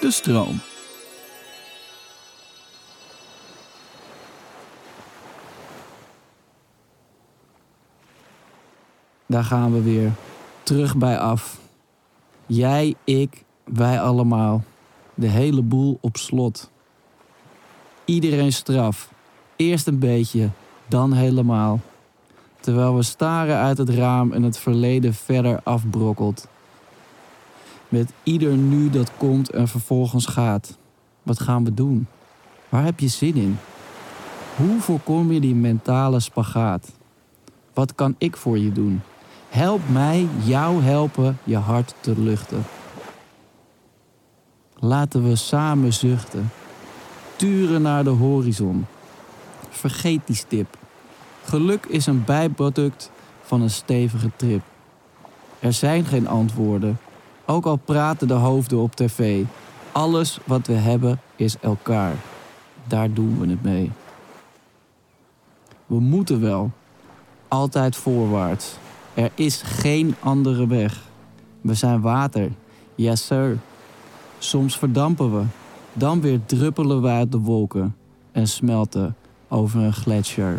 De stroom. Daar gaan we weer. Terug bij af. Jij, ik, wij allemaal. De hele boel op slot. Iedereen straf. Eerst een beetje, dan helemaal. Terwijl we staren uit het raam en het verleden verder afbrokkelt. Met ieder nu dat komt en vervolgens gaat. Wat gaan we doen? Waar heb je zin in? Hoe voorkom je die mentale spagaat? Wat kan ik voor je doen? Help mij jou helpen je hart te luchten. Laten we samen zuchten. Turen naar de horizon. Vergeet die stip. Geluk is een bijproduct van een stevige trip. Er zijn geen antwoorden, ook al praten de hoofden op tv. Alles wat we hebben is elkaar. Daar doen we het mee. We moeten wel. Altijd voorwaarts. Er is geen andere weg. We zijn water. Yes, sir. Soms verdampen we. Dan weer druppelen we uit de wolken en smelten over een gletsjer.